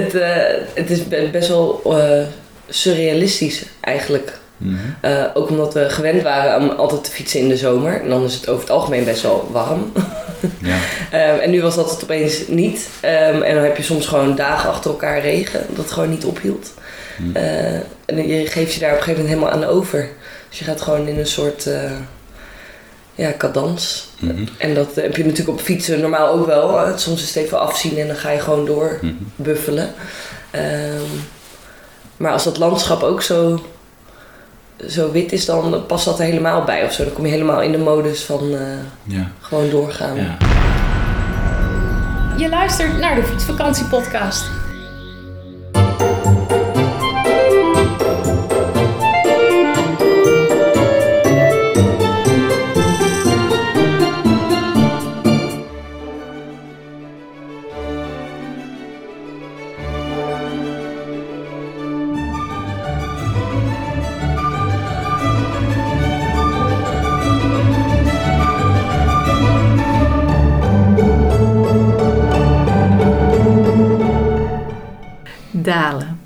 Het, eh, het is be- best wel eh, surrealistisch eigenlijk. Mhm. Eh, ook omdat we gewend waren om altijd te fietsen in de zomer. En dan is het over het algemeen best wel warm. Ja. Ehm, en nu was dat het opeens niet. Ehm, en dan heb je soms gewoon dagen achter elkaar regen. Dat het gewoon niet ophield. Hm. Eh, en je geeft je daar op een gegeven moment helemaal aan over. Dus je gaat gewoon in een soort ja, cadans. Mhm. En dat heb je natuurlijk op fietsen normaal ook wel. Eh, Soms is het even afzien en dan ga je gewoon door Mhm. buffelen. Ehm, maar als dat landschap ook zo, zo wit is, dan past dat er helemaal bij of zo. Dan kom je helemaal in de modus van eh, Ja. gewoon doorgaan. Ja. Je luistert naar de Fietsvakantiepodcast. Dalen.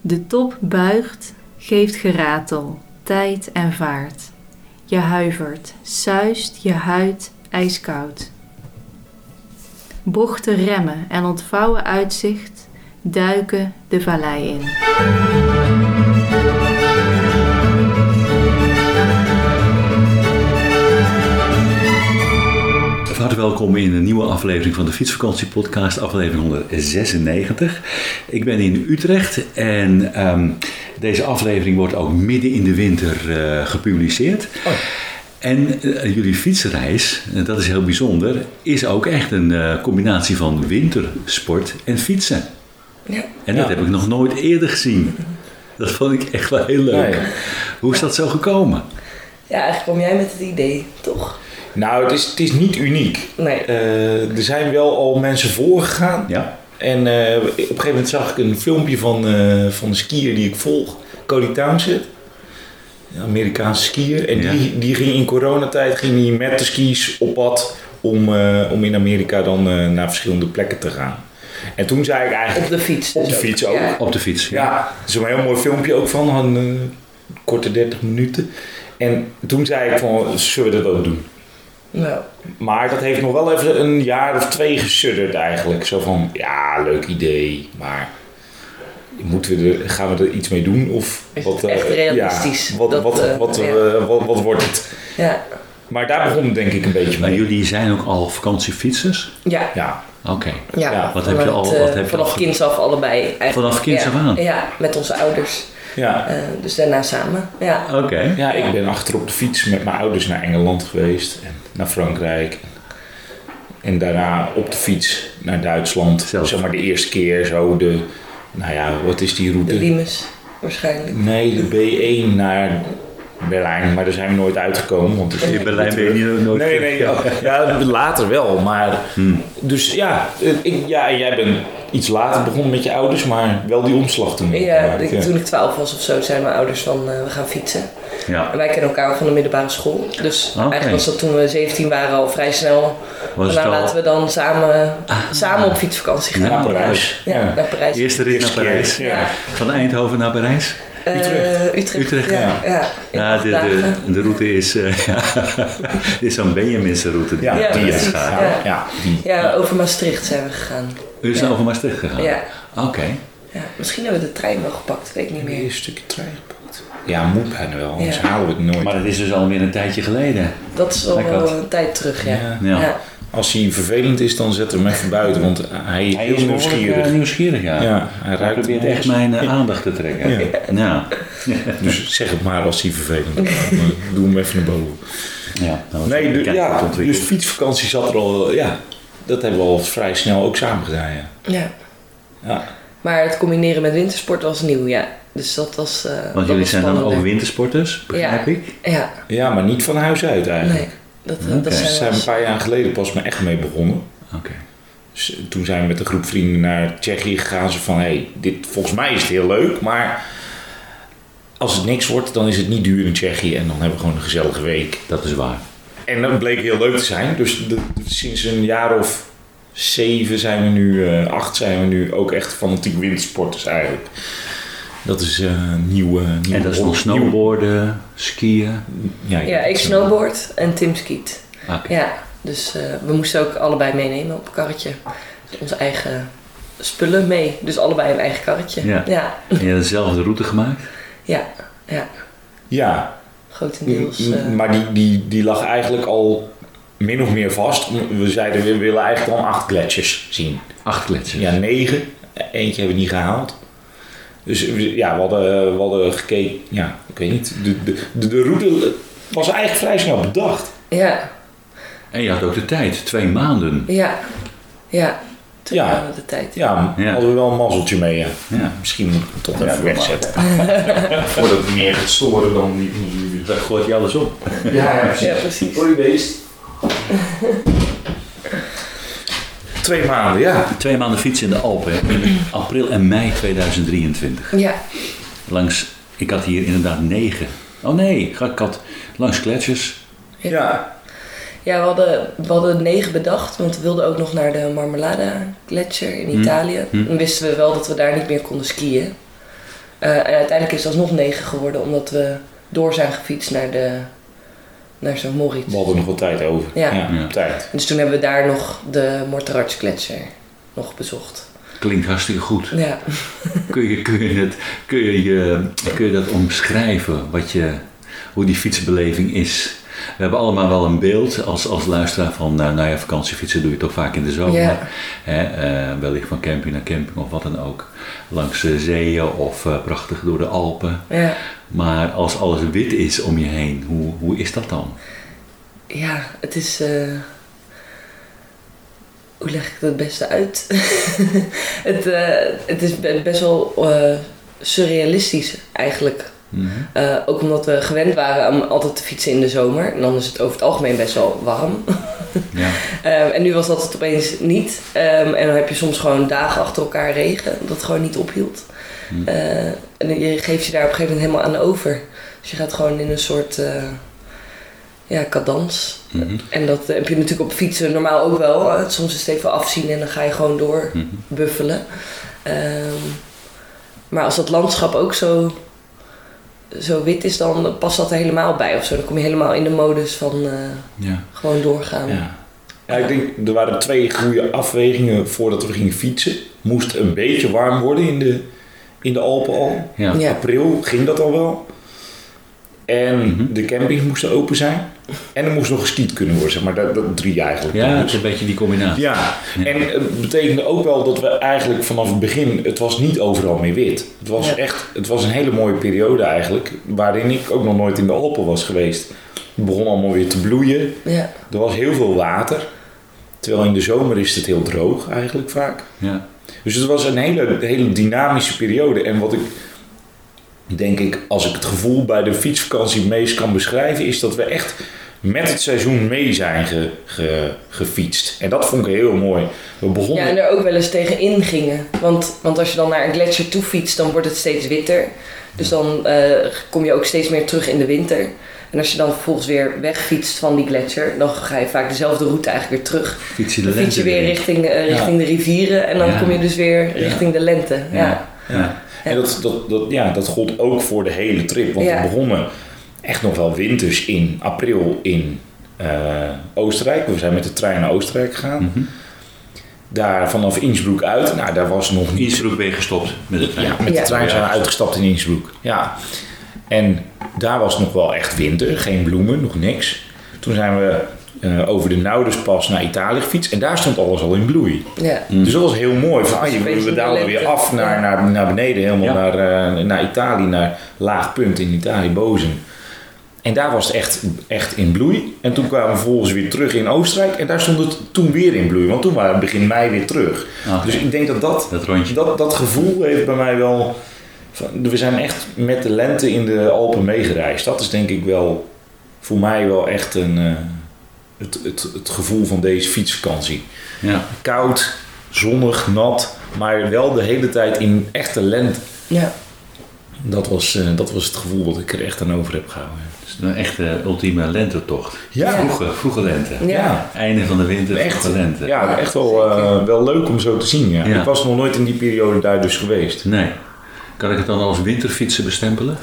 De top buigt, geeft geratel, tijd en vaart. Je huivert, suist je huid ijskoud. Bochten remmen en ontvouwen uitzicht, duiken de vallei in. Harte welkom in een nieuwe aflevering van de Fietsvakantiepodcast, aflevering 196. Ik ben in Utrecht en ehm, deze aflevering wordt ook midden in de winter eh, gepubliceerd. En eh, jullie fietsreis, en dat is heel bijzonder, is ook echt een eh, combinatie van wintersport en fietsen. Ja. En dat Ja. heb ik nog nooit eerder gezien. Dat vond ik echt wel heel leuk. Hoe is dat zo gekomen? Ja, eigenlijk kwam jij met het idee, toch? Nou, het is, het is niet uniek. Nee. Eh, er zijn wel al mensen voorgegaan. Ja? En eh, op een gegeven moment zag ik een filmpje van, eh, van een skier die ik volg, Cody Townsend. Een Amerikaanse skier. En Ja. die, die ging in coronatijd ging hij met de skis op pad om, eh, om in Amerika dan naar verschillende plekken te gaan. En toen zei ik eigenlijk... Op de fiets. Op de fiets ook. Ja. Op de fiets. Ja, er is een heel mooi filmpje ook van, een eh, korte 30 minuten. En toen zei ik van, zullen we dat ook doen? Nou, Maar dat heeft nog wel even een jaar of twee gesudderd eigenlijk. Zo van, ja, leuk idee, maar moeten we er, gaan we er iets mee doen? Of Is wat, het echt eh, realistisch? Ja, wat, Dat, wat, eh, wat, ja. eh, wat, wat wordt het? ja. Maar daar begon het denk ik een beetje Maar mee. jullie zijn ook al vakantiefietsers? Ja. Ja, Oké. Ja, Ja, wat heb je al- wat heb je vanaf al- kinds af allebei. Eigenlijk. Vanaf kinds ja. af aan? Ja, met onze ouders. Ja. Eh, dus daarna samen. Ja. Oké. ja, ik ben achter op de fiets met mijn ouders naar Engeland geweest. En naar Frankrijk. En daarna op de fiets naar Duitsland. Zelf. Zeg maar de eerste keer zo de... Nou ja, wat is die De route? Limes, waarschijnlijk. Nee, de B1 naar Berlijn, maar daar zijn we nooit uitgekomen. Want In Berlijn ben je niet nooit... Nee, nee, ja, ja, later wel, maar... Hmm. Dus ja, ik, ja, en jij bent iets later begonnen met je ouders, maar wel die omslag toen. Ja, gemaakt, toen ik 12 was of zo, zeiden mijn ouders van eh, we gaan fietsen. Ja. En wij kennen elkaar van de middelbare school. Dus eigenlijk was dat toen we 17 waren al vrij snel. Was nou, al laten we dan samen, samen op fietsvakantie gaan. Naar Parijs. Ja, Ja. naar Parijs. eerste rit naar Parijs? Ja. Van Eindhoven naar Parijs? Eh, Utrecht. Utrecht. Utrecht, ja. ja. de, de, de route is, eh, ja, dit is zo'n Benjaminse route. Die Ja, Ja, die is Ja. ja, ja, die. Ja, over Maastricht zijn we gegaan. U is Ja. over Maastricht gegaan? Ja. Oké. ja. Misschien hebben we de trein wel gepakt, weet ik niet Meer een stukje trein gepakt. Ja, moet bijna wel, anders Ja. halen we het nooit. Maar dat is dus alweer een tijdje geleden. Dat is al wel een tijd terug, ja. Ja. Ja. Ja. Als hij vervelend is, dan zet hem even buiten, want hij is Hij heel is behoorlijk nieuwsgierig. eh, nieuwsgierig, ja. ja, hij Hij ruikt probeert echt mijn eh, aandacht te trekken. Ja. Ja. Dus zeg het maar als hij vervelend is. Dan, eh, Doe hem even naar boven. ja. nou, Nee, de, ja, dus fietsvakantie zat er al, ja, dat hebben we al vrij snel ook samen gedaan, ja. ja. ja. Maar het combineren met wintersport was nieuw, ja. Dus dat was. eh, dat Want jullie was zijn dan ook wintersporters, begrijp Ja. ik? Ja, Ja, maar niet van huis uit eigenlijk. nee. Dat, Oké. dat zijn zijn we wel een paar jaar geleden pas maar echt mee begonnen. Oké. Dus toen zijn we met een groep vrienden naar Tsjechië gegaan. Ze van, hé, hey, dit, volgens mij is het heel leuk, maar als het niks wordt, dan is het niet duur in Tsjechië. En dan hebben we gewoon een gezellige week. Dat is waar. En dat bleek heel leuk te zijn. Dus de- sinds een jaar of zeven zijn we nu, eh, acht zijn we nu ook echt fanatiek wintersporters eigenlijk. Dat is eh nieuwe, nieuwe... En dat is nog snowboarden, skiën. Ja, Ja, ik snowboard en Tim skiet. Ah, oké. Ja, dus eh, we moesten ook allebei meenemen op een karretje. Dus onze eigen spullen mee. Dus allebei een eigen karretje. Ja. ja, En je hebt dezelfde route gemaakt? ja, ja. Ja, grotendeels. eh, maar die, die, die lag eigenlijk al min of meer vast. We zeiden we willen eigenlijk dan acht gletsjers zien. Acht kletsers. Ja, negen. Eentje hebben we niet gehaald. Dus ja, we hadden, we hadden gekeken. Ja, ik weet niet. De, de, de, route was eigenlijk vrij snel bedacht. ja, En je had ook de tijd, twee maanden. ja, ja. Toen Ja. hadden we de tijd. Ja, Ja. hadden we wel een mazzeltje mee. Ja. Ja. Misschien moet ik het toch even wegzetten. Voordat het meer gaat storen dan Daar gooit je alles op. Ja, Ja, precies. Beest. Twee maanden, ja. Twee maanden fietsen in de Alpen, in april en mei 2023. Ja, Langs, ik had hier inderdaad negen. Oh nee, ik had langs gletsjers. Ja, ja we, hadden, we hadden negen bedacht, want we wilden ook nog naar de Marmolada Gletsjer in Hm. Italië. Hm. Dan wisten we wel dat we daar niet meer konden skiën. Eh, en uiteindelijk is het alsnog negen geworden, omdat we door zijn gefietst naar, de, naar zo'n Moritz. we hadden nog wat tijd over. Ja. ja Ja. tijd. Dus toen hebben we daar nog de Morterarts Gletsjer nog bezocht. Klinkt hartstikke goed. Ja. Kun je, kun je, het, kun je, je- kun je dat omschrijven, wat je, hoe die fietsbeleving is? We hebben allemaal wel een beeld als, als luisteraar van, nou, nou ja, vakantiefietsen doe je toch vaak in de zomer. Ja. Hè, eh, wellicht van camping naar camping of wat dan ook. Langs de zeeën of eh, prachtig door de Alpen. Ja. Maar als alles wit is om je heen, hoe, hoe is dat dan? Ja, het is. eh, hoe leg ik dat het beste uit? het, eh, het is be- best wel eh, surrealistisch eigenlijk. Mhm. Ook omdat we gewend waren om altijd te fietsen in de zomer. En dan is het over het algemeen best wel warm. Ja. Ehm, en nu was dat het opeens niet. Ehm, en dan heb je soms gewoon dagen achter elkaar regen, dat het gewoon niet ophield. Hm. Eh, en je geeft je daar op een gegeven moment helemaal aan over. Dus je gaat gewoon in een soort eh, ja, cadans. Mhm. En dat heb je natuurlijk op fietsen normaal ook wel. Eh, Soms is het even afzien en dan ga je gewoon door Mhm. buffelen. Ehm, maar als dat landschap ook zo, zo wit is, dan past dat er helemaal bij of zo. Dan kom je helemaal in de modus van eh, Ja. gewoon doorgaan. Ja. ja, ik denk er waren twee goede afwegingen voordat we gingen fietsen. Moest een beetje warm worden in de, in de Alpen al. Ja. Ja. April ging dat al wel. En Mhm. de campings moesten open zijn. En er moest nog geskiet kunnen worden, zeg maar. Dat, dat drie eigenlijk. Ja, het Dus- is een beetje die combinatie. Ja, Ja. en het betekende ook wel dat we eigenlijk vanaf het begin, het was niet overal meer wit. Het was Ja. echt, het was een hele mooie periode eigenlijk, waarin ik ook nog nooit in de Alpen was geweest. Het begon allemaal weer te bloeien, Ja. er was heel veel water. Terwijl in de zomer is het heel droog eigenlijk vaak. Ja. Dus het was een hele, hele dynamische periode. En wat ik denk ik, als ik het gevoel bij de fietsvakantie meest kan beschrijven, is dat we echt met het seizoen mee zijn ge, ge- gefietst. En dat vond ik heel mooi. We begonnen. Ja, en er ook wel eens tegenin gingen. Want, want als je dan naar een gletsjer toe fietst, dan wordt het steeds witter. Dus dan eh, kom je ook steeds meer terug in de winter. En als je dan vervolgens weer wegfietst van die gletsjer, dan ga je vaak dezelfde route eigenlijk weer terug. Fiets je de Dan fiets je lente weer in. richting, eh, richting de rivieren en dan Ja. kom je dus weer richting de lente. Ja. Ja. Ja. En dat, dat, dat, ja, dat gold ook voor de hele trip. Want Ja. we begonnen echt nog wel winters in april in eh, Oostenrijk. We zijn met de trein naar Oostenrijk gegaan. Mhm. Daar vanaf Innsbruck uit. Nou, daar was nog niet Innsbruck ben je gestopt met de trein. Ja, met de trein zijn we uitgestapt in Innsbruck. Ja. En daar was nog wel echt winter, geen bloemen, nog niks. Toen zijn we eh, over de Naudespas naar Italië gefietst en daar stond alles al in bloei. Ja. Mm. Dus dat was heel mooi. Van, ah, je, we daalden weer af naar, naar, naar beneden, helemaal Ja. naar, eh, naar Italië, naar laag punt in Italië, Bozen. En daar was het echt, echt in bloei. En toen kwamen we vervolgens weer terug in Oostenrijk. En daar stond het toen weer in bloei. Want toen waren we begin mei weer terug. Ah, Dus ik denk dat dat Dat dat, dat gevoel heeft bij mij wel. We zijn echt met de lente in de Alpen meegereisd. Dat is denk ik wel voor mij wel echt een, eh, het, het, het gevoel van deze fietsvakantie. Ja. Koud, zonnig, nat, maar wel de hele tijd in echte lente. Ja. Dat was, eh, dat was het gevoel wat ik er echt aan over heb gehouden. Is een echte ultieme lentetocht. Ja. Vroege, vroege lente. Ja. Einde van de winter, Echt, vroege lente. ja, echt wel, eh, wel leuk om zo te zien. Ja. Ja. Ik was nog nooit in die periode daar dus geweest. Nee. Kan ik het dan als winterfietsen bestempelen?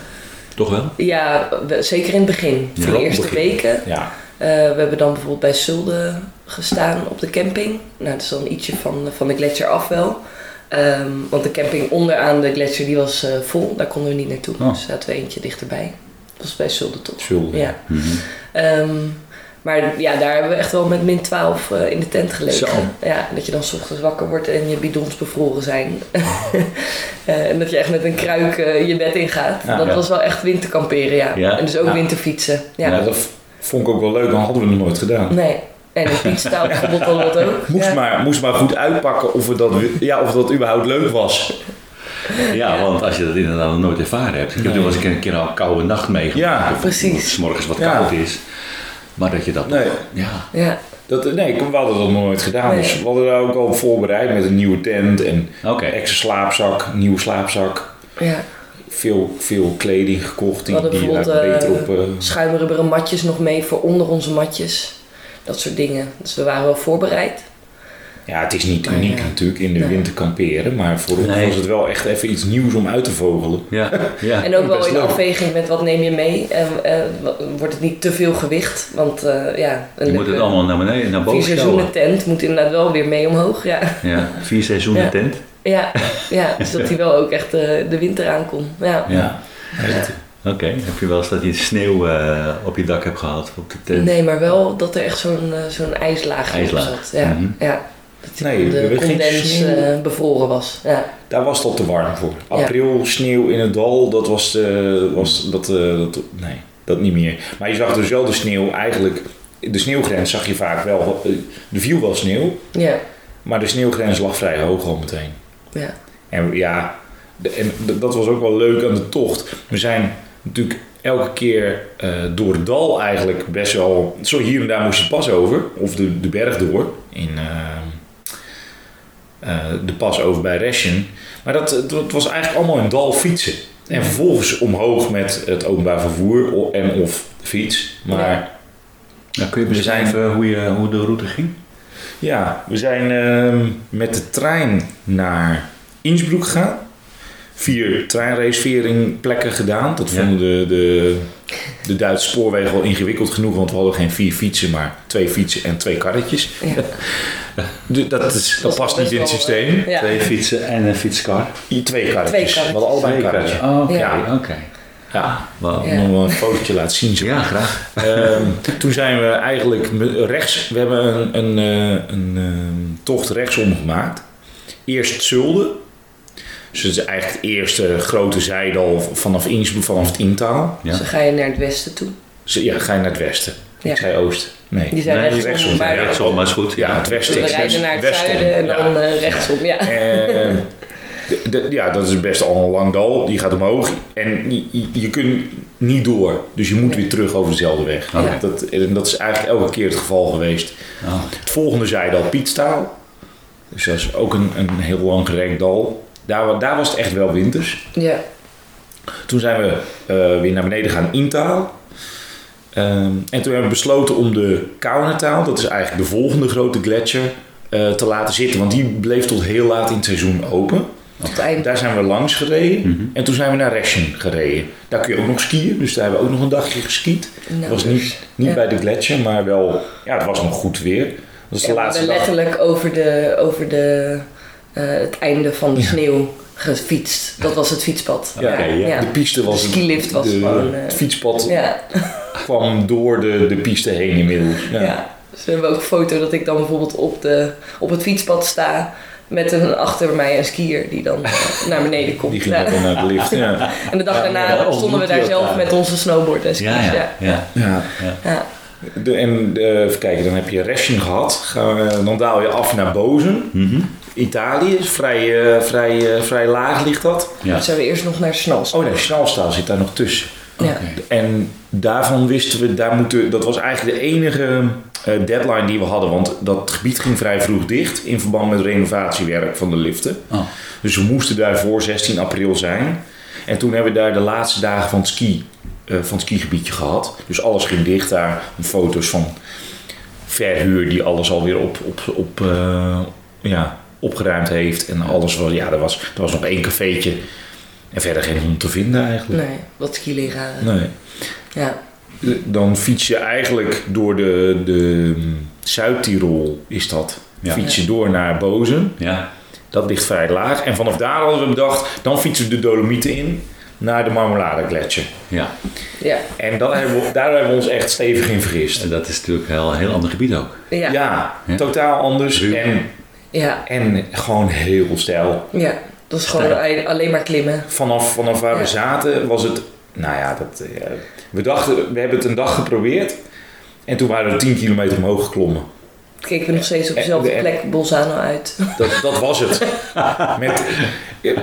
Toch wel? Ja, zeker in het begin. Ja, de eerste begin. weken. Ja, Eh, we hebben dan bijvoorbeeld bij Zulde gestaan op de camping. Nou, dat is dan ietsje van, van de gletsjer af wel. Ehm, want de camping onderaan de gletsjer die was eh, vol. Daar konden we niet naartoe. Oh. Dus zaten we eentje dichterbij. Dat was bij Zulde toch? Zulde. Ja. Mhm. Ehm, maar ja, daar hebben we echt wel met min 12 eh, in de tent gelegen. Zo. Ja, dat je dan 's ochtends wakker wordt en je bidons bevroren zijn. Eh, en dat je echt met een kruik eh, je bed ingaat. Ja, dat ja. was wel echt winterkamperen, ja. Ja. En dus ook Ja. winterfietsen. Ja. Ja, dat vond ik ook wel leuk, dan hadden we nog nooit gedaan. Nee. En een fietstaal bijvoorbeeld al wat ook. Moest, ja. maar, moest maar goed uitpakken of, we dat, ja, of dat überhaupt leuk was. Ja, want als je dat inderdaad nog nooit ervaren hebt. Ik heb Nee. wel eens een keer een keer al een koude nacht meegemaakt. Ja, Of precies. 's morgens wat Ja. koud is. Maar dat je dat... Nee. Ja. Ja. Dat, nee, we hadden dat nog nooit gedaan. Nee. Dus we hadden daar ook al op voorbereid met een nieuwe tent en Oké. extra slaapzak, nieuwe slaapzak. ja. Veel, veel kleding gekocht die, We hadden die bijvoorbeeld, beter eh, op... eh, Schuimrubberen matjes nog mee voor onder onze matjes. Dat soort dingen. Dus we waren wel voorbereid. Ja, het is niet uniek ja. natuurlijk in de winter kamperen, maar voor ons Nee. was het wel echt even iets nieuws om uit te vogelen. Ja. ja. En ook wel in afweging met wat neem je mee. En eh, wa- wordt het niet te veel gewicht. Want eh, ja, een Je moet het allemaal naar beneden, naar vier boven seizoenen stellen. tent moet inderdaad wel weer mee omhoog. Ja, Ja, vier seizoenen Ja. tent. ja, ja dus dat hij wel ook echt eh, de winter aankomt. Ja. Ja. Oké, heb je wel eens dat je sneeuw eh, op je dak hebt gehad? Op de tent? Nee, maar wel dat er echt zo'n zo'n ijslaag op IJslaag. zat. Ja, Mhm. ja. Dat Nee, de condens eh, bevroren was. Ja. Daar was het al te warm voor. Ja. April, sneeuw in het dal, dat was, eh, was dat, eh, dat, nee, dat niet meer. Maar je zag dus wel de sneeuw eigenlijk, de sneeuwgrens zag je vaak wel, er viel wel sneeuw, Ja. maar de sneeuwgrens lag vrij hoog al meteen. Ja. En ja, de- en dat was ook wel leuk aan de tocht. We zijn natuurlijk elke keer door het dal eigenlijk best wel... Zo hier en daar moest je het pas over, of de, de berg door. In de pas over bij Reschen. Maar dat, was eigenlijk allemaal een dal fietsen. En vervolgens omhoog met het openbaar vervoer en of fiets. Maar Ja. Nou, kun je beschrijven hoe, je, hoe de route ging? Ja, we zijn ehm, met de trein naar Innsbruck gegaan. Vier treinreserveringplekken gedaan. Dat Ja. vonden de, de, de Duitse spoorwegen wel ingewikkeld genoeg, want we hadden geen vier fietsen, maar twee fietsen en twee karretjes. Ja. De- dat, is, dat past niet in het systeem. Ja. Twee fietsen en een fietskar. Twee karretjes. Twee karretjes. We hadden allebei een karretje. Oh, Oké, Ja. oké. Ja, Wauw. Ja. nog wel een fotootje laten zien. zo. Ja, graag. Ehm, toen zijn we eigenlijk rechts, we hebben een, een, eh, een ehm, tocht rechtsom gemaakt. Eerst Zulde. Dus het is eigenlijk het eerste grote zijdal vanaf Innsbruck, vanaf het Intaal. Ja. Dus dan ga je naar het westen toe. Dus ja, ga je naar het westen. Ja. Ik zei oosten. Nee. Die zijn Nee, rechtsom, rechtsom, maar Ja, rechtsom, maar is goed. Ja, het westen. we rijden naar het Westom, zuiden en ja. dan eh, rechtsom. Ja. Ehm, de- de- ja, dat is best al een lang dal. Die gaat omhoog en je, kunt niet door. Dus je moet weer terug over dezelfde weg. Oké. Dat, en dat is eigenlijk elke keer het geval geweest. Oh. Het volgende zijdal Pietstaal. Dus dat is ook een, een heel lang gerekt dal. Daar, daar was het echt wel winters. ja. Toen zijn we eh, weer naar beneden gaan Intaal. Ehm, en toen hebben we besloten om de Kaunentaal, dat is eigenlijk de volgende grote gletsjer, eh, te laten zitten. Want die bleef tot heel laat in het seizoen open. Op het einde. Daar zijn we langs gereden. Mhm. En toen zijn we naar Reschen gereden. Daar kun je ook nog skiën. Dus daar hebben we ook nog een dagje geskiet. Nou, Het was niet, niet ja. bij de gletsjer, maar wel... Ja, het was nog goed weer. Dat was de Ja, we laatste hebben dag. letterlijk over, de, over de, het einde van de Ja. sneeuw gefietst. Dat was het fietspad. Oké, ja. De piste was... De skilift was de- gewoon, eh, het fietspad Ja, kwam door de, de piste heen inmiddels. Ja. ja. Dus we hebben ook een foto dat ik dan bijvoorbeeld op, de, op het fietspad sta. Met een, achter mij een skier die dan eh, naar beneden komt. Die ging Ja. ook naar de lift. Ja. En de dag Ja, daarna ja, stonden we daar zelf met onze snowboard en skis. Ja, ja, ja. ja. Ja. Ja. De, en eh, even kijken, dan heb je Reschen gehad. Ga, eh, dan daal je af naar Bozen. Mhm. Italië is vrij, eh, vrij, eh, vrij laag ligt dat. Ja. Toen zijn we eerst nog naar Snals. Oh nee, Snalstaal zit daar nog tussen. Ja. En daarvan wisten we, daar moeten, dat was eigenlijk de enige eh, deadline die we hadden. Want dat gebied ging vrij vroeg dicht in verband met renovatiewerk van de liften. Oh. Dus we moesten daar voor 16 april zijn. En toen hebben we daar de laatste dagen van het, ski, eh, van het skigebiedje gehad. Dus alles ging dicht daar. Foto's van verhuur die alles alweer op, op, op, eh, ja, opgeruimd heeft. En alles was, ja, er was, er was nog één cafeetje. En verder geen hond te vinden eigenlijk. Nee, wat skileraren. Nee. Ja. Dan fiets je eigenlijk door de, de Zuid-Tirol, is dat. Ja. Fiets je door naar Bozen. Ja. Dat ligt vrij laag. En vanaf daar hadden we bedacht, dan fietsen we de Dolomieten in naar de Marmelade Gletsjer. Ja. Ja. En dat hebben we, daar hebben we ons echt stevig in vergist. En dat is natuurlijk een heel, heel ander gebied ook. Ja. Ja, Ja. totaal anders en, Ja. en gewoon heel stijl. Ja. Dat is gewoon alleen maar klimmen. Vanaf, vanaf waar Ja. we zaten was het, nou ja, dat, eh, we dachten, we hebben het een dag geprobeerd. En toen waren we 10 kilometer omhoog geklommen. Keken we nog steeds op dezelfde Eh, plek Bolzano uit. Dat, dat was het. Met,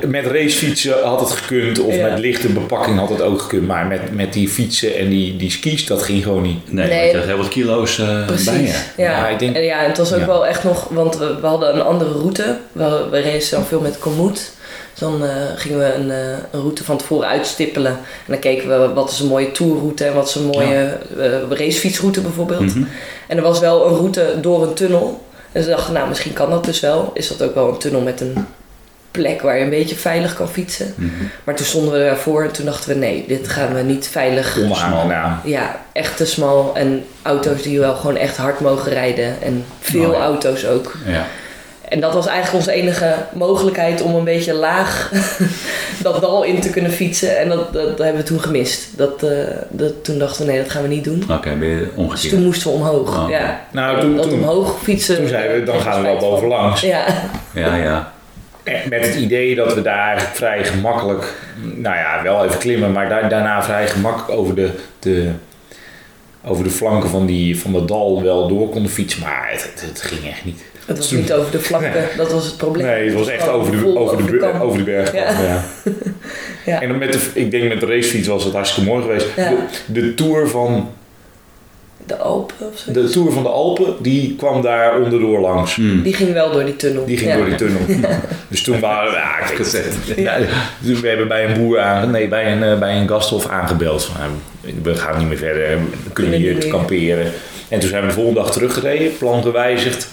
met racefietsen had het gekund, of Ja. met lichte bepakking had het ook gekund. Maar met, met die fietsen en die, die skis, dat ging gewoon niet. Nee, Nee. je had heel wat kilo's eh, bij je. Ja. Ik denk- En ja, het was ook Ja. wel echt nog, want we, we hadden een andere route. We, we racen dan veel met Komoot. Dan eh, gingen we een, eh, een route van tevoren uitstippelen. En dan keken we wat is een mooie tourroute en wat is een mooie eh, racefietsroute bijvoorbeeld. Mhm. En er was wel een route door een tunnel. En ze dachten, nou misschien kan dat dus wel. Is dat ook wel een tunnel met een plek waar je een beetje veilig kan fietsen. Mhm. Maar toen stonden we daarvoor en toen dachten we nee, dit gaan we niet veilig Onaangenaam. ja, echt te smal. En auto's die wel gewoon echt hard mogen rijden. En veel Oh ja. auto's ook. Ja. En dat was eigenlijk onze enige mogelijkheid om een beetje laag dat dal in te kunnen fietsen. En dat, dat, dat hebben we toen gemist. Dat, eh, dat, toen dachten we nee, dat gaan we niet doen. Oké, ben je Dus toen moesten we omhoog. Oh. Ja. Nou, toen, dat toen, omhoog fietsen. toen zeiden we, dan gaan we wel bovenlangs. Ja, Ja, ja. Met het idee dat we daar eigenlijk vrij gemakkelijk, nou ja, wel even klimmen, maar daar, daarna vrij gemakkelijk over de, de, over de flanken van, die, van dat dal wel door konden fietsen. Maar het, het, het ging echt niet. het was niet over de vlakte. Nee. Dat was het probleem. Nee, het was echt over de, over de, over de kam. over de berg. Ja. Ja. Ja. En dan met de, ik denk met de racefiets was het hartstikke mooi geweest. De, de, tour van, De Alpen of zo. de Tour van de Alpen, die kwam daar onderdoor langs. Hmm. Die ging wel door die tunnel. Die ging Ja. door die tunnel. Dus toen waren we, ja, kijk, Gezet. ja, dus we hebben bij een boer aan, nee, bij een, eh, bij een gasthof aangebeld. Van, nou, we gaan niet meer verder, we kunnen Kunnen hier kamperen. En toen zijn we de volgende dag teruggereden, plan gewijzigd.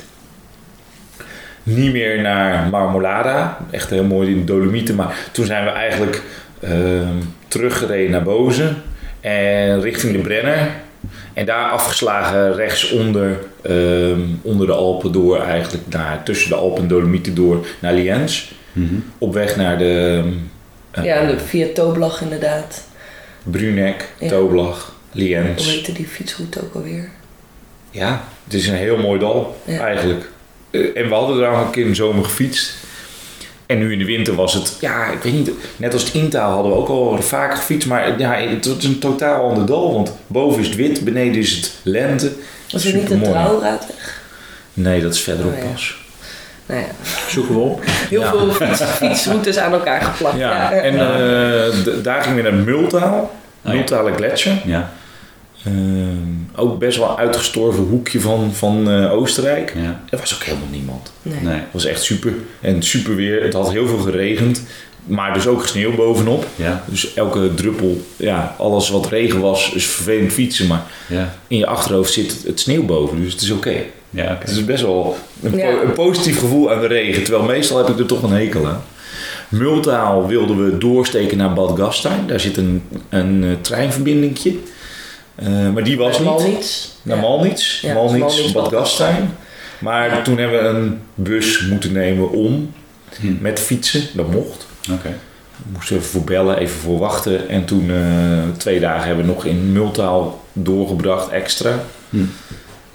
Niet meer naar Marmolada, echt heel mooi in de Dolomieten. Maar toen zijn we eigenlijk ehm, teruggereden naar Bozen en richting de Brenner. En daar afgeslagen rechtsonder ehm onder de Alpen door, eigenlijk naar, tussen de Alpen en Dolomieten door naar Liens. Mhm. Op weg naar de eh, Ja, de, via Toblach inderdaad. Bruneck, Ja. Toblach, Hoe Liens. heette die fietsroute ook alweer? Ja, het is een heel mooi dal Ja. eigenlijk. Eh, en we hadden er al een keer in de zomer gefietst. En nu in de winter was het, ja, ik weet niet, net als het intaal hadden we ook al vaker gefietst. Maar ja, het is een totaal ander dal. Want boven is het wit, beneden is het lente. Was het niet de Supermooi. trouwraadweg? Nee, dat is verderop Oh, ja. pas. Nou ja, Zoeken we op. heel Ja. veel fiets, fietsroutes aan elkaar geplakt. Ja, en eh, daar gingen we naar Multaal. ja. Multale Gletscher. Ja, ook best wel uitgestorven hoekje van, van eh, Oostenrijk. ja. Er was ook helemaal niemand. nee. Nee. Het was echt super. En super weer. Het had heel veel geregend. Maar dus ook sneeuw bovenop. Ja, Dus elke druppel, ja, alles wat regen was, is vervelend fietsen. Maar ja. in je achterhoofd zit het, het sneeuw boven. Dus het is oké. Ja, oké. Het is best wel een, po- Ja. een positief gevoel aan de regen. Terwijl meestal heb ik er toch een hekel aan. Multaal wilden we doorsteken naar Bad Gastein. Daar zit een, een eh, treinverbindingje. Eh, maar die was Naar niet. Malnitz. Naar Ja. Malnitz. Ja, Malnitz, Malnitz, Bad Gastein. Maar toen hebben we een bus moeten nemen om Hm. met fietsen. Dat mocht. Oké. We moesten even voor bellen, even voor wachten. En toen eh, twee dagen hebben we nog in Multaal doorgebracht extra. Hm.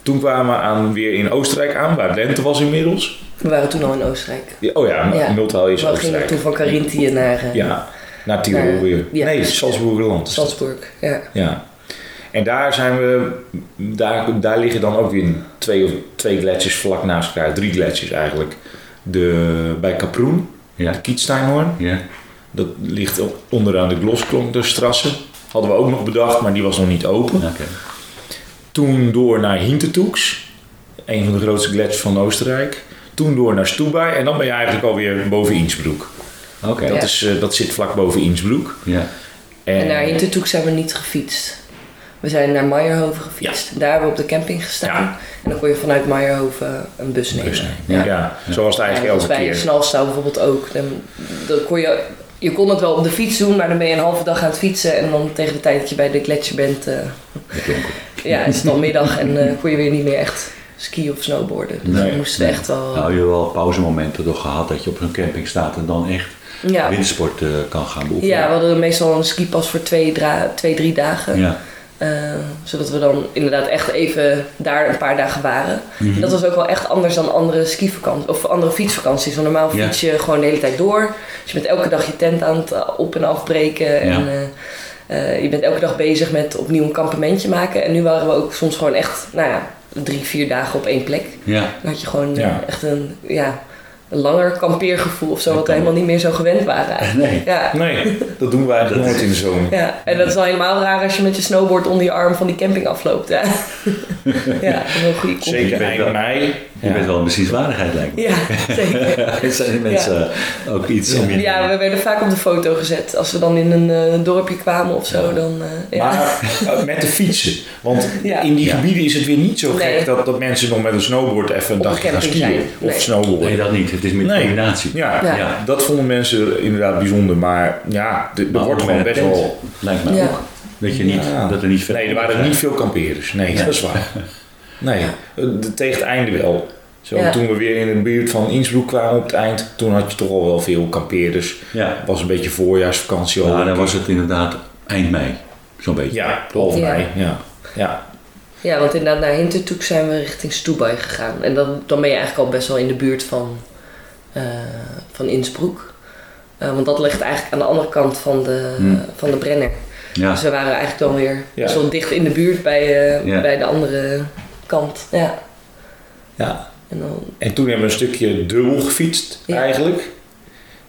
Toen kwamen we aan, weer in Oostenrijk aan, waar lente was inmiddels. We waren toen al in Oostenrijk. Ja, Oh ja, Ja. Multaal is We gingen Oostenrijk. toen van Carinthië naar eh, Ja, naar Tirol weer. ja, nee. Salzburgerland. Salzburg. Ja. Ja. En daar zijn we, daar, daar liggen dan ook weer twee, of- twee gletsjers vlak naast elkaar. Drie gletsjers eigenlijk. De, bij Kaproen, Ja, de Kietsteinhoorn. ja. Dat ligt onderaan de Glosklonkerstrasse. Hadden we ook nog bedacht, maar die was nog niet open. Oké. Toen door naar Hintertux, een van de grootste gletsjers van Oostenrijk. Toen door naar Stubai en dan ben je eigenlijk alweer boven Innsbruck. Oké. Dat, Ja. is, eh, dat zit vlak boven Innsbruck. Ja. En naar Hintertoek zijn we niet gefietst. We zijn naar Meijerhoven gefietst. Daar hebben we op de camping gestaan. Ja. En dan kon je vanuit Meijerhoven een bus nemen. Ja. Ja. zoals het eigenlijk elke bij keer. Snalstouw bijvoorbeeld ook. Dan, dan kon je, je kon het wel op de fiets doen, maar dan ben je een halve dag aan het fietsen. En dan tegen de tijd dat je bij de gletsjer bent, eh, het. ja, is het al middag en eh, kon je weer niet meer echt skiën of snowboarden. Dus Nee, dan moesten we nee. echt wel... Nou, je hebt wel pauzemomenten toch gehad dat je op zo'n camping staat en dan echt ja. wintersport eh, kan gaan beoefenen. ja, we hadden meestal een skipas voor twee, dra- twee drie dagen. Ja. Eh, zodat we dan inderdaad echt even daar een paar dagen waren. Mhm. En dat was ook wel echt anders dan andere skivakanties of andere fietsvakanties. Want normaal Ja. fiets je gewoon de hele tijd door. Dus je bent elke dag je tent aan het eh, op- en afbreken. En eh, eh, je bent elke dag bezig met opnieuw een kampementje maken. En nu waren we ook soms gewoon echt, nou ja, drie, vier dagen op één plek. Ja. Dan had je gewoon Ja. echt een, ja, een langer kampeergevoel of zo. Wat we helemaal niet meer zo gewend waren eigenlijk. Nee. Ja. Nee, dat doen wij eigenlijk nooit in de zomer. Ja, en dat is al helemaal raar als je met je snowboard onder je arm van die camping afloopt. Ja, ja een goede combi. Zeker eind wel- mei. Je bent wel een bezienswaardigheid lijkt me. Ja, zeker. Zijn die mensen ook iets om je Ja, we werden vaak op de foto gezet. Als we dan in een eh, dorpje kwamen of zo, dan... eh, ja. Maar eh, met de fietsen. Want Ja. in die Ja. gebieden is het weer niet zo Nee. gek dat, dat mensen nog met een snowboard even een een dagje gaan skiën. Of snowboarden. Nee, dat niet. Het is meer Nee. combinatie. Ja, Ja. Ja. dat vonden mensen inderdaad bijzonder. Maar ja, er wordt gewoon best wel... Lijkt me Ja. ook. Dat je niet, Ja. dat er niet veel Nee, er waren niet veel kampeerders. Nee, dat is waar. Nee, eh, de- tegen het einde wel. Zo, Ja. Toen we weer in de buurt van Innsbruck kwamen op het eind, toen had je toch al wel veel kampeerders. Ja. Het was een beetje voorjaarsvakantie al. Ja, dan was het inderdaad eind mei. Zo'n beetje. Ja, half Ja. mei. Ja. Ja. ja, want inderdaad naar Hintertoek zijn we richting Stubai gegaan. En dan, dan ben je eigenlijk al best wel in de buurt van, eh van Innsbruck. Eh, want dat ligt eigenlijk aan de andere kant van de, Hmm. van de Brenner. Ja. Dus we waren eigenlijk dan weer wel dicht in de buurt bij, eh, Ja. bij de andere kant. Ja. ja. En dan, En toen hebben we een stukje dubbel gefietst Ja. eigenlijk.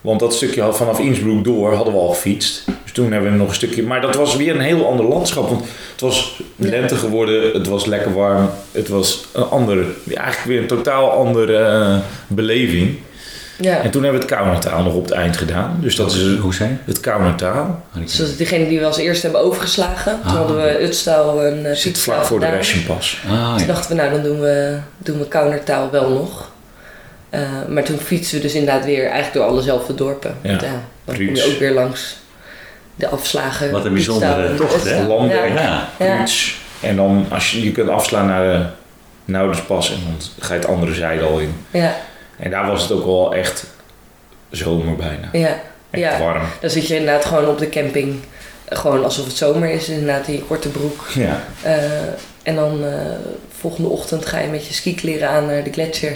Want dat stukje had vanaf Innsbruck door hadden we al gefietst. Dus toen hebben we nog een stukje... Maar dat was weer een heel ander landschap. Want het was lente geworden. Het was lekker warm. Het was een andere... Eigenlijk weer een totaal andere eh, beleving. Ja. En toen hebben we het Kaunertaal nog op het eind gedaan. Dus dat is Hoe zijn? het Kaunertaal. Dus dat is degene die we als eerste hebben overgeslagen. Toen Ah, hadden we Utstouw een uh, Zit vlak voor de Reschenpas. Ah, Toen ja. dachten we, nou dan doen we, doen we Kaunertaal wel nog. Eh, maar toen fietsen we dus inderdaad weer eigenlijk door allezelfde dorpen. Ja. Want ja, dan kom je Ruuts. ook weer langs de afslagen. Wat een bijzondere en tocht, hè? Landweg. Ja. Ja. Ja. Ruuts. En dan als je, je kunt afslaan naar de Nouderspas. En dan ga je het andere zijde al in. Ja, En daar was het ook wel echt zomer bijna. ja. Echt Ja. warm. Dan zit je inderdaad gewoon op de camping. Gewoon alsof het zomer is, inderdaad in je korte broek. Ja. Eh, en dan eh, volgende ochtend ga je met je skikleren aan naar de gletsjer.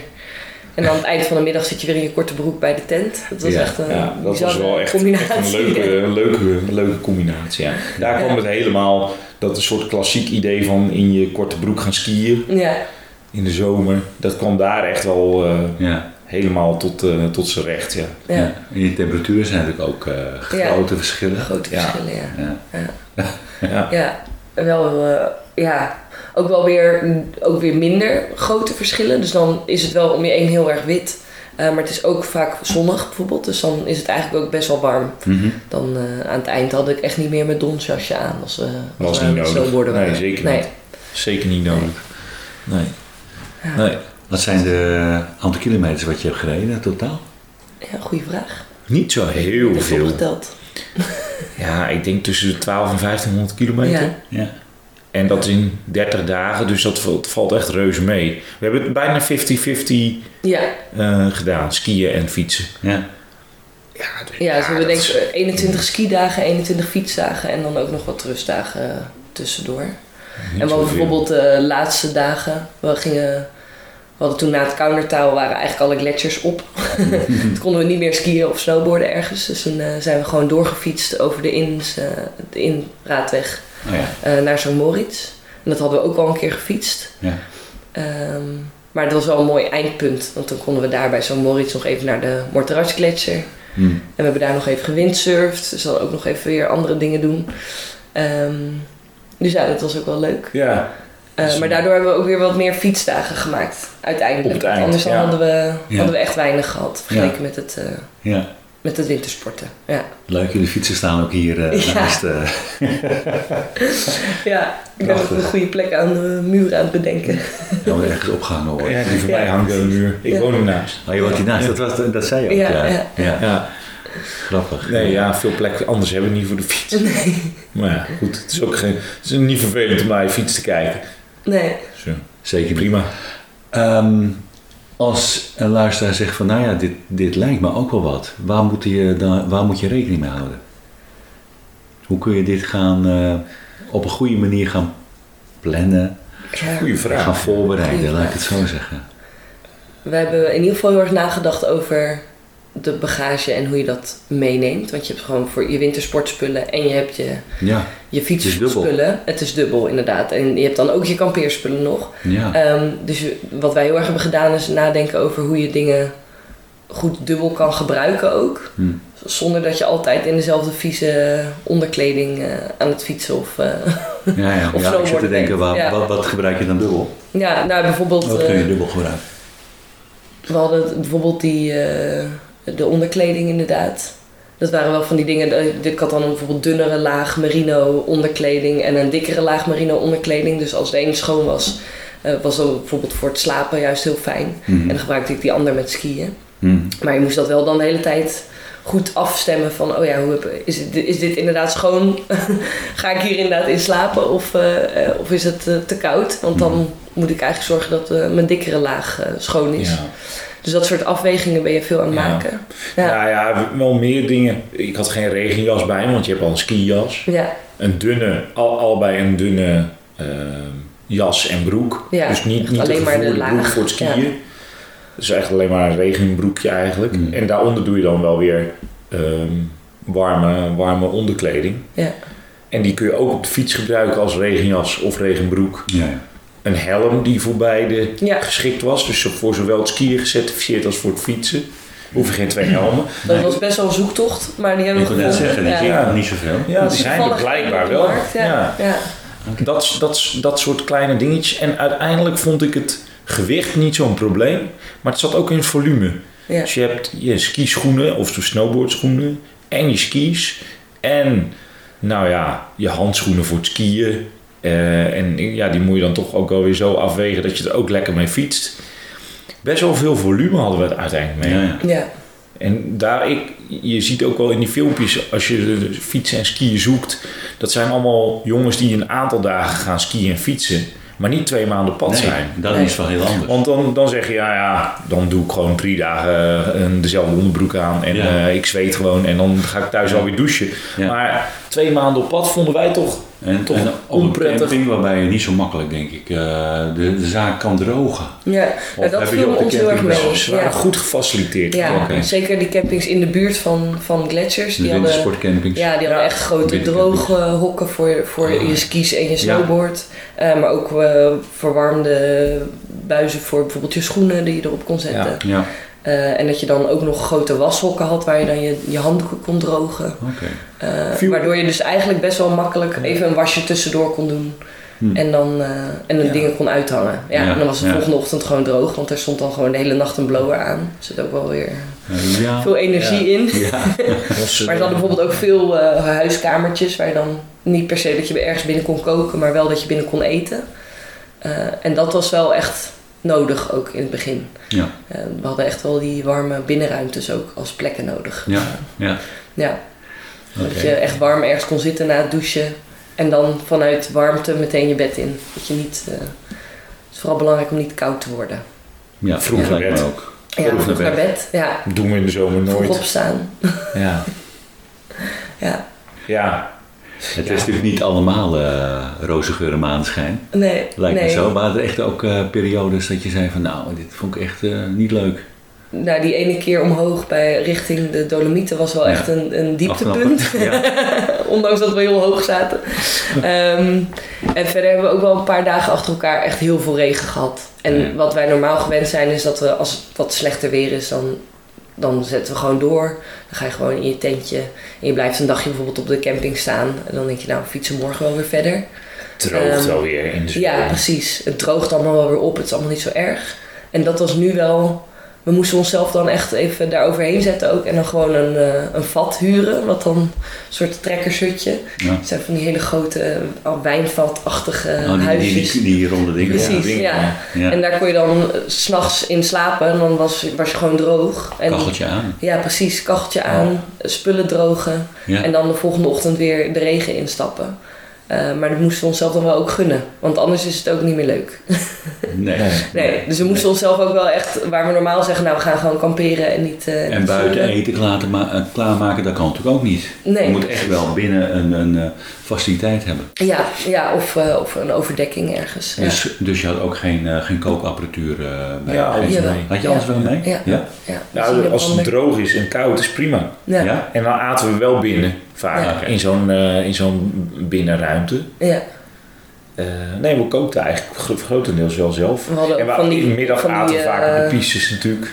En aan het eind van de middag zit je weer in je korte broek bij de tent. Dat was Ja, echt een Ja, dat was wel echt, combinatie. echt een, leuke, een leuke, een leuke combinatie. Ja. Daar kwam Ja. het helemaal, dat een soort klassiek idee van in je korte broek gaan skiën Ja, in de zomer. Dat kwam daar echt wel eh, Ja. Helemaal tot, eh, tot zijn recht. Ja. ja. Ja. En in de temperatuur zijn natuurlijk ook eh, grote verschillen. grote Ja. verschillen, ja. Ja. Ja. Ja, wel, eh, ja. Ook wel weer, ook weer minder grote verschillen. Dus dan is het wel om je heen heel erg wit. Eh, maar het is ook vaak zonnig bijvoorbeeld. Dus dan is het eigenlijk ook best wel warm. Mhm. Dan eh, aan het eind had ik echt niet meer mijn donsjasje aan. Als, Was we niet nodig. snowboarden Nee, waren. zeker nee. niet. Zeker niet nodig. Nee. Ja. nee. Wat zijn de aantal kilometers wat je hebt gereden totaal? Ja, goede vraag. Niet zo heel Ik veel. opgeteld. Ja, ik denk tussen de 12 en 1500 kilometer. Ja. Ja. En dat in 30 dagen, dus dat valt, echt reuze mee. We hebben het bijna 50-50 Ja, eh, gedaan, skiën en fietsen. Ja. Ja, dus- ja, dus we hebben denk ik 21 skidagen, 21 fietsdagen en dan ook nog wat rustdagen eh, tussendoor. niet En we hadden zoveel. bijvoorbeeld de laatste dagen, we gingen, we hadden toen na het countertaal waren eigenlijk alle gletsjers op. toen konden we niet meer skiën of snowboarden ergens. Dus toen eh, zijn we gewoon doorgefietst over de, ins, eh, de inraadweg Oh ja. eh, naar St. Moritz. En dat hadden we ook al een keer gefietst. Ja. Ehm, maar het was wel een mooi eindpunt, want toen konden we daar bij St. Moritz nog even naar de Morteratsch-gletsjer. Hm. En we hebben daar nog even gewindsurfd, dus dan ook nog even weer andere dingen doen. Ehm, dus ja, dat was ook wel leuk. Ja, Eh, Dus- maar daardoor hebben we ook weer wat meer fietsdagen gemaakt, uiteindelijk. Op het Want eind, Anders dan ja. hadden, we, Ja. hadden we echt weinig gehad, vergeleken met, het, eh, Ja, met het wintersporten. Ja. leuk. Jullie fietsen staan ook hier eh Ja. naast. eh, ja, ik ben ook een goede plek aan de muur aan het bedenken. dat we ergens opgehangen worden. Ja, die van Ja. mij hangt aan de muur. Ik Ja. woon ernaast. Oh, je woont hiernaast. Dat, was, dat zei je ook. Ja, Ja, ja. ja. Ja. grappig. Nee, ja, veel plekken anders hebben we niet voor de fiets. Maar ja, goed. Het is ook geen, het is niet vervelend om naar je fiets te kijken. Nee, eh, Zeker niet. prima. Ehm, als een luisteraar zegt van, nou ja, dit, dit lijkt me ook wel wat. Waar moet je, dan, waar moet je rekening mee houden? Hoe kun je dit gaan, eh, op een goede manier gaan plannen, ja. Goeie gaan vraag. voorbereiden, Goeie laat ik het zo zeggen. We hebben in ieder geval heel erg nagedacht over de bagage en hoe je dat meeneemt. Want je hebt gewoon voor je wintersportspullen en je hebt je, Ja, je fietsspullen. Het is dubbel, inderdaad. En je hebt dan ook je kampeerspullen nog. ja. Ehm, dus wat wij heel erg hebben gedaan is nadenken over hoe je dingen goed dubbel kan gebruiken ook. Hm. Zonder dat je altijd in dezelfde vieze onderkleding eh, aan het fietsen of... eh, ja, ja. Of ja ik zit te denken, ja. wat, wat gebruik je dan dubbel? ja, nou bijvoorbeeld... Wat kun je eh, dubbel gebruiken? We hadden bijvoorbeeld die, de onderkleding inderdaad. Dat waren wel van die dingen. eh, Ik had dan een bijvoorbeeld dunnere laag merino onderkleding en een dikkere laag merino onderkleding. Dus als de ene schoon was, eh, was dat bijvoorbeeld voor het slapen juist heel fijn. Mhm. En dan gebruikte ik die ander met skiën. Hm. Maar je moest dat wel dan de hele tijd goed afstemmen van, oh ja, hoe heb, is, dit, is dit inderdaad schoon? Ga ik hier inderdaad in slapen of, eh, of is het te koud? Want dan moet ik eigenlijk zorgen dat mijn dikkere laag schoon is. Ja. Dus dat soort afwegingen ben je veel aan het Ja. maken. Ja. Nou ja, wel meer dingen. Ik had geen regenjas bij me, want je hebt al een skijas. Ja, Een dunne, al, allebei een dunne eh, jas en broek. Ja, dus niet, niet alleen een maar de broek laag. voor het skiën. Ja. Dus echt alleen maar een regenbroekje eigenlijk. Mm. En daaronder doe je dan wel weer ehm, warme, warme onderkleding. ja, En die kun je ook op de fiets gebruiken als regenjas of regenbroek. Ja, ja. Een helm die voor beide ja. geschikt was. Dus voor zowel het skiën gecertificeerd als voor het fietsen. Hoef je geen twee helmen. Dat was best wel een zoektocht, maar die hebben Ik we wil net gevonden. zeggen, die ja. zijn niet zoveel. Ja, die zijn er blijkbaar wel. markt, Ja. Ja. Ja. Dat, dat, dat soort kleine dingetjes. En uiteindelijk vond ik het gewicht niet zo'n probleem. Maar het zat ook in het volume. Ja. Dus je hebt je skischoenen of de snowboardschoenen. En je skis. En nou ja, je handschoenen voor het skiën. Eh, en ja, die moet je dan toch ook wel weer zo afwegen dat je er ook lekker mee fietst. Best wel veel volume hadden we het uiteindelijk mee. Ja, ja. Ja. En daar, ik, je ziet ook wel in die filmpjes, als je fietsen en skiën zoekt, dat zijn allemaal jongens die een aantal dagen gaan skiën en fietsen, maar niet twee maanden op pad Nee, zijn. dat Nee. is wel heel anders. Want dan, dan zeg je, ja, ja, dan doe ik gewoon drie dagen eh, een- dezelfde onderbroek aan en Ja. eh, ik zweet gewoon en dan ga ik thuis Ja. alweer douchen. Ja. Maar twee maanden op pad vonden wij toch En, Toch en op een camping waarbij je niet zo makkelijk, denk ik, eh, de, de zaak kan drogen. Ja, Of nou, dat hebben viel de ons heel erg camping mee. wel ze waren Ja. goed gefaciliteerd. Ja, zeker die campings in de buurt van, van gletsjers. De Die hadden, wintersportcampings. ja, die hadden Ja. echt grote droge hokken voor, voor Ah. je skis en je snowboard. Eh, maar ook eh, verwarmde buizen voor bijvoorbeeld je schoenen die je erop kon zetten. Ja. Eh, en dat je dan ook nog grote washokken had waar je dan je, je handdoeken kon drogen. Eh, waardoor je dus eigenlijk best wel makkelijk even een wasje tussendoor kon doen. Hm. En dan, eh, en de Ja. dingen kon uithangen. Ja, Ja, en dan was het ja. volgende ochtend gewoon droog. Want er stond dan gewoon de hele nacht een blower aan. Er zit ook wel weer veel energie in. Maar ze hadden bijvoorbeeld ook veel huiskamertjes waar je dan niet per se dat je ergens binnen kon koken, maar wel dat je binnen kon eten. En dat was wel echt nodig ook in het begin. Ja. Eh, we hadden echt wel die warme binnenruimtes ook als plekken nodig. Ja, ja. Ja, Oké. dat je echt warm ergens kon zitten na het douchen. En dan vanuit warmte meteen je bed in. Dat je niet, eh, het is vooral belangrijk om niet koud te worden. Ja, Vroeg naar bed. ook. Ja, Vroeg vroeg naar naar bed. Ja, doen we in de zomer vroeg nooit. opstaan. Ja. Ja, ja, Het is natuurlijk niet allemaal eh roze geur en maneschijn. nee. Lijkt nee. me zo. Maar er echt ook eh, periodes dat je zei van nou, dit vond ik echt eh, niet leuk. Nou, die ene keer omhoog bij richting de Dolomieten was wel Ja. echt een, een dieptepunt. Ja. Ondanks dat we heel hoog zaten. Ehm, en verder hebben we ook wel een paar dagen achter elkaar echt heel veel regen gehad. En wat wij normaal gewend zijn is dat we als het wat slechter weer is, dan, dan zetten we gewoon door. Dan ga je gewoon in je tentje en je blijft een dagje bijvoorbeeld op de camping staan. En dan denk je nou, we fietsen morgen wel weer verder. droogt Ehm, wel weer in de Ja, precies. Het droogt allemaal wel weer op. Het is allemaal niet zo erg. En dat was nu wel... We moesten onszelf dan echt even daar overheen zetten ook. En dan gewoon een, eh, een vat huren. Wat dan een soort trekkershutje. Ja. Het zijn van die hele grote uh, wijnvatachtige Oh, die, die, huisjes. die, die ronde dingen. Precies, ja. Ja. En daar kon je dan eh, s s'nachts in slapen. En dan was, was je gewoon droog. En, Kacheltje aan. Ja, precies. Kacheltje aan. spullen drogen. En dan de volgende ochtend weer de regen instappen. Eh, maar dat moesten we onszelf dan wel ook gunnen. Want anders is het ook niet meer leuk. Nee. Nee. Dus we moesten onszelf ook wel echt... Waar we normaal zeggen, nou we gaan gewoon kamperen en niet... eh, En niet buiten eten te ma- eh, klaarmaken, dat kan natuurlijk ook niet. Nee. Je moet echt wel binnen een, een eh, faciliteit hebben. Ja, ja of, eh, of een overdekking ergens. Ja. Dus, dus je had ook geen, eh, geen kookapparatuur eh, bij. Ja, Jawel. mee. Had je Ja. alles wel mee? Ja. ja? Ja, Nou, als het droog is en koud is prima. Ja. Ja. Ja? En dan aten we wel binnen, vaak. Ja. In zo'n eh, in zo'n binnenruimte. ja. Eh, nee, we kookten eigenlijk gro- grotendeels wel zelf. We hadden En we, van die, middag van aten die vaak eh, op de pistes natuurlijk.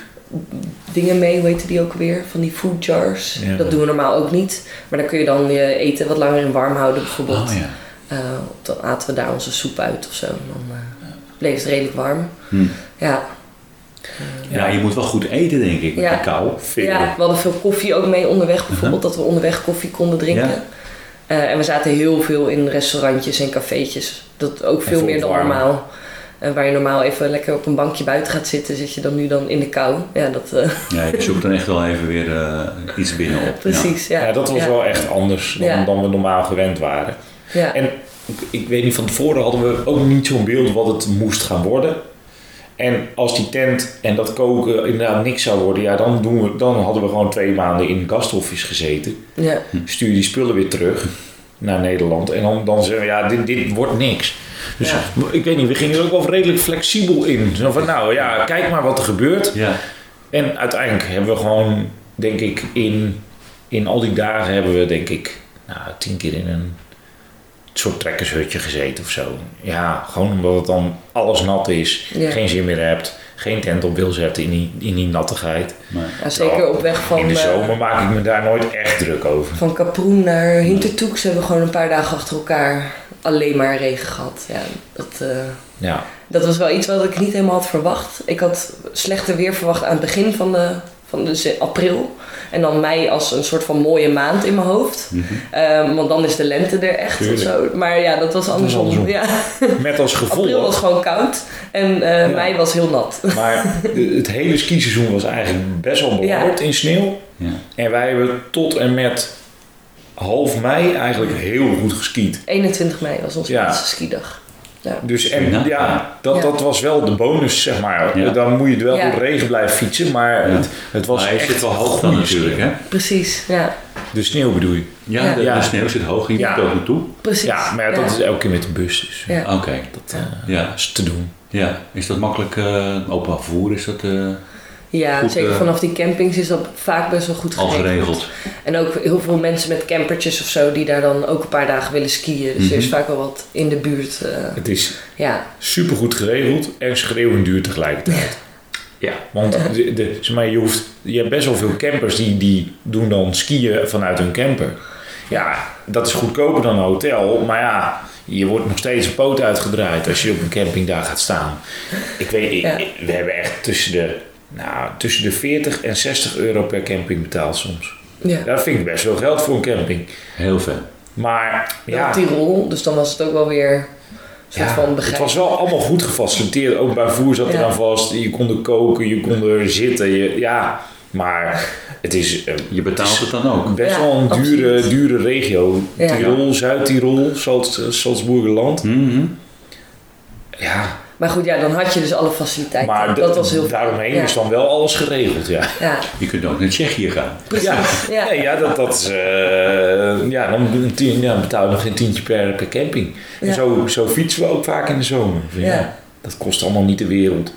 dingen mee, hoe heette die ook weer? Van die food jars. Ja. Dat doen we normaal ook niet. Maar dan kun je dan je eten wat langer in warm houden bijvoorbeeld. Oh ja. Eh, dan aten we daar onze soep uit of zo. Dan eh, bleef het redelijk warm. Hm. Ja. Ja, je moet wel goed eten, denk ik, met Ja. die kou. Veel. ja, we hadden veel koffie ook mee onderweg bijvoorbeeld. Dat we onderweg koffie konden drinken. Ja. Eh, en we zaten heel veel in restaurantjes en cafeetjes. Dat ook veel meer dan normaal. En waar je normaal even lekker op een bankje buiten gaat zitten, zit je dan nu dan in de kou. Ja, dat eh, Ja, je zoekt dan echt wel even weer eh, iets binnen op. precies. Ja. Ja, dat was ja. wel echt anders dan, Ja. dan we normaal gewend waren. Ja. En ik, ik weet niet, van tevoren hadden we ook niet zo'n beeld wat het moest gaan worden. En als die tent en dat koken inderdaad niks zou worden, ja, dan, doen we, dan hadden we gewoon twee maanden in gasthofjes gezeten. ja. Stuur die spullen weer terug naar Nederland. En dan, dan zeggen we, ja, dit, dit wordt niks. Dus Ja. ik weet niet, we gingen er ook wel redelijk flexibel in. Zo van, nou ja, kijk maar wat er gebeurt. Ja. En uiteindelijk hebben we gewoon, denk ik, in, in al die dagen hebben we, denk ik, nou, tien keer in een soort trekkershutje gezeten of zo. Ja, gewoon omdat het dan alles nat is, Ja. geen zin meer hebt, geen tent op wil zetten in die, in die nattigheid. Ja, zeker op weg van, in de eh, zomer maak ik me daar nooit echt druk over. van Kaproen naar Hintertoeks hebben we gewoon een paar dagen achter elkaar alleen maar regen gehad. Ja, dat, eh, Ja, dat was wel iets wat ik niet helemaal had verwacht. Ik had slechter weer verwacht aan het begin van de, van de ze- april. En dan mei als een soort van mooie maand in mijn hoofd. Mhm. Ehm, want dan is de lente er echt of zo. Maar ja, dat was andersom. andersom. Ja, met als april was gevolg. gewoon koud en eh, Ja. mei was heel nat. Maar het hele skiseizoen was eigenlijk best wel behoord in sneeuw. ja. En wij hebben tot en met half mei eigenlijk heel goed geskiet. 21 mei was onze Ja. laatste skidag. Ja. Dus en, Ja. ja, dat, Ja. dat was wel de bonus, zeg maar. Ja. Dan moet je wel Ja. door de regen blijven fietsen, maar Ja. het, het was maar echt zit wel hoog dan natuurlijk, hè? Precies, ja. De sneeuw bedoel je? Ja. De, Ja. de sneeuw zit hoog, je Ja. moet er ook naartoe. Precies. Ja, maar ja, dat is elke keer met de bus, dus Ja. Oké, dat eh, ja. is te doen. ja. Is dat makkelijk, eh openbaar vervoer, is dat eh, Ja, Goed, zeker eh, vanaf die campings is dat vaak best wel goed al geregeld. geregeld? En ook heel veel mensen met campertjes of zo die daar dan ook een paar dagen willen skiën. Dus er is Mhm. vaak wel wat in de buurt. eh, Het is ja, supergoed geregeld en schreeuwend duur tegelijkertijd. Ja. Want de, de, zeg maar, je, hoeft, je hebt best wel veel campers die, die doen dan skiën vanuit hun camper. Ja, dat is goedkoper dan een hotel, maar ja, je wordt nog steeds een poot uitgedraaid als je op een camping daar gaat staan. Ik weet, ik- Ja. ik- we hebben echt tussen de, nou, tussen de 40 en 60 euro per camping betaald soms. ja. Dat vind ik best wel geld voor een camping. Heel veel. Maar ja. Tirol, dus dan was het ook wel weer Ja, van het was wel allemaal goed gefaciliteerd. Ook bij voer zat er Ja. aan vast. Je kon er koken, je kon er zitten. Je, ja, maar het is eh, Je betaalt het dan ook. best Ja, wel een dure, absoluut. dure regio. Ja. Tirol, Zuid-Tirol, Salz- Salzburgerland. Mhm. Ja, Maar goed, ja, dan had je dus alle faciliteiten. maar dat da- was heel daaromheen ja. is dan wel alles geregeld. Ja, Ja, Je kunt ook naar Tsjechië gaan. precies. ja. Ja. Nee, ja dat, dat is, eh, ja, dan een tien- ja, betaal je nog geen tientje per, per camping. En Ja. zo, zo fietsen we ook vaak in de zomer. Ja. Ja. Dat kost allemaal niet de wereld.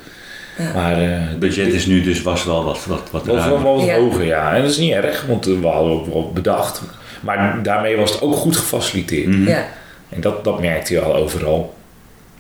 Ja. Maar eh, Het budget is nu dus was wel wat, wat, wat Dat was wel wat Ja. hoger, ja. En dat is niet erg, want eh, we hadden ook wel bedacht. Maar daarmee was het ook goed gefaciliteerd. Ja. En dat, dat merkte je al overal.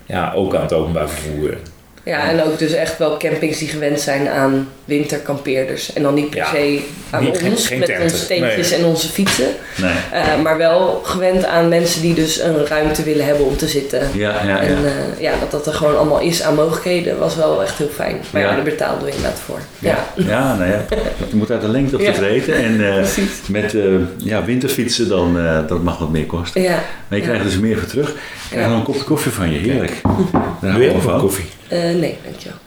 Ja, ook aan het openbaar vervoer. Ja, en ook dus echt wel campings die gewend zijn aan winterkampeerders. En dan niet per Ja. se aan Niet- ons geen met onze tentjes Nee. en onze fietsen. Nee. Eh, maar wel gewend aan mensen die dus een ruimte willen hebben om te zitten. Ja, ja, En ja. eh, ja, dat dat er gewoon allemaal is aan mogelijkheden was wel echt heel fijn. Maar ja, Ja. daar betaalden we inderdaad voor. Ja, Ja, nou ja, je moet uit de lengte of de Ja. breedte. En eh, met eh, ja, winterfietsen, dan, eh, dat mag wat meer kosten. Ja. Maar je krijgt er dus meer voor terug. Ik krijg Ja. nog een kopje koffie van je, heerlijk. Daar Wil houden je we ook van. een koffie? Eh, nee, dankjewel.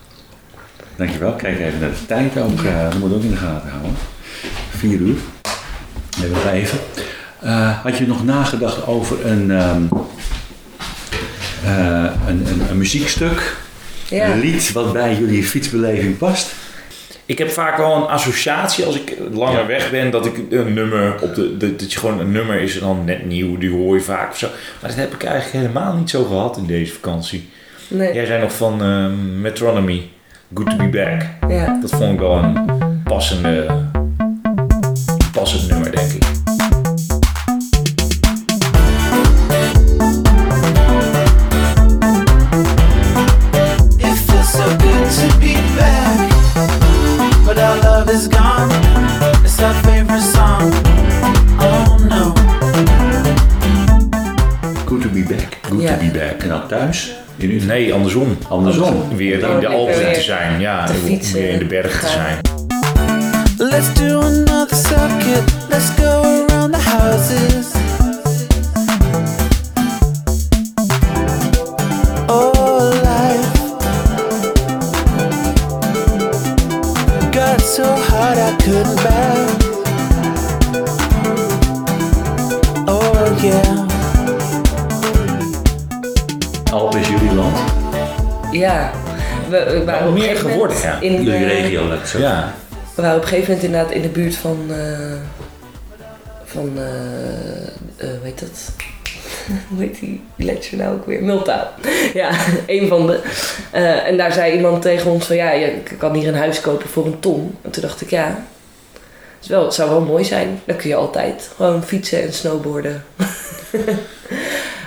Dankjewel. Kijk even naar de tijd ook. eh dat moet ook in de gaten houden. Vier uur. Even nog even. Eh, had je nog nagedacht over een, ehm, eh, een, een, een muziekstuk? Ja. Een lied wat bij jullie fietsbeleving past? Ik heb vaak wel een associatie als ik langer Ja. weg ben, dat ik een nummer op de, de- dat je gewoon een nummer is en dan net nieuw, die hoor je vaak of zo. Maar dat heb ik eigenlijk helemaal niet zo gehad in deze vakantie. Nee. Jij zei nog van eh, Metronomy, Good to be back. Ja. Dat vond ik wel een passende, passend nummer, denk ik. It feels so good to be back, but our love is gone. It's our favorite song. Oh no. Good to be back. Good Ja. to be back. En dan thuis? Nee, andersom. Andersom. Weer in de Alpen te zijn, ja. te fietsen, Weer in de bergen te zijn. Let's do another circuit. Let's go around the houses. Oh, life got so hard I couldn't bear. Ja. We, we waren een meer gegeven geworden, moment ja. in Jullie de- regio, ik zo Ja. We waren op een gegeven moment inderdaad in de buurt van. eh van. eh eh, hoe heet dat? hoe heet die gletsjer nou ook weer? Multaal. ja, een van de. Eh, en daar zei iemand tegen ons van ja, je kan hier een huis kopen voor een ton. En toen dacht ik ja. Het, is wel, het zou wel mooi zijn. Dan kun je altijd gewoon fietsen en snowboarden.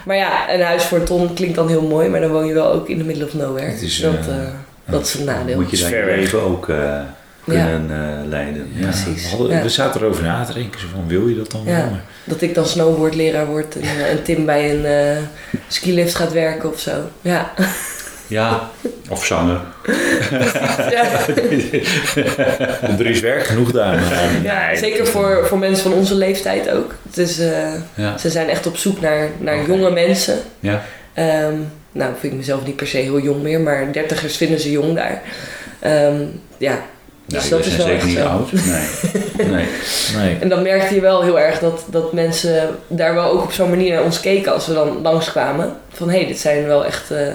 maar ja, een huis voor een ton klinkt dan heel mooi, maar dan woon je wel ook in the middle of nowhere. Het is, dat, eh, eh, dat is een nadeel. Moet je daar je leven ook eh, kunnen eh, leiden. Ja, Precies, We, hadden- ja. we zaten erover na te denken. Zo van, wil je dat dan Ja. wel? Maar- Dat ik dan snowboardleraar word en, en Tim bij een eh skilift gaat werken of zo. Ja. Ja, of zanger. ja. Er is werk genoeg daar. maar- Ja, Nee, zeker voor, voor mensen van onze leeftijd ook. Dus eh, Ja. ze zijn echt op zoek naar, naar jonge mensen. Ja. Ehm, nou, vind ik mezelf niet per se heel jong meer, maar dertigers vinden ze jong daar. Ehm, ja, dus jullie dat is zijn wel zeker echt niet zo. oud. Nee. nee. Nee. En dan merkte je wel heel erg dat, dat mensen daar wel ook op zo'n manier naar ons keken als we dan langskwamen. Van hé, hey, dit zijn wel echt. eh,